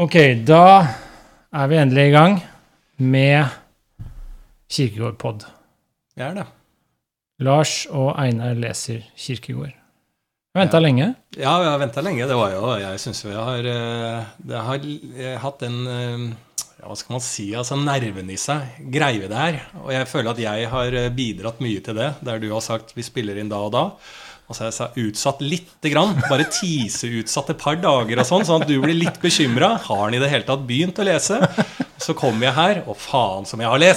Ok, da er vi endelig i gang med Kirkegårdpod. Vi er det. Lars og Einar leser Kirkegård. Vi har venta lenge. Ja, vi har venta lenge. Det var jo Jeg syns vi har eh, Det har eh, hatt en eh, ja, Hva skal man si? Altså nerven i seg. Greie det her. Og jeg føler at jeg har eh, bidratt mye til det. Der du har sagt vi spiller inn da og da. Og så har jeg sa utsatt lite grann. Bare tiseutsatt et par dager og sånn, sånn at du blir litt bekymra. Har han i det hele tatt begynt å lese? Så kommer jeg her, og faen som jeg har lest!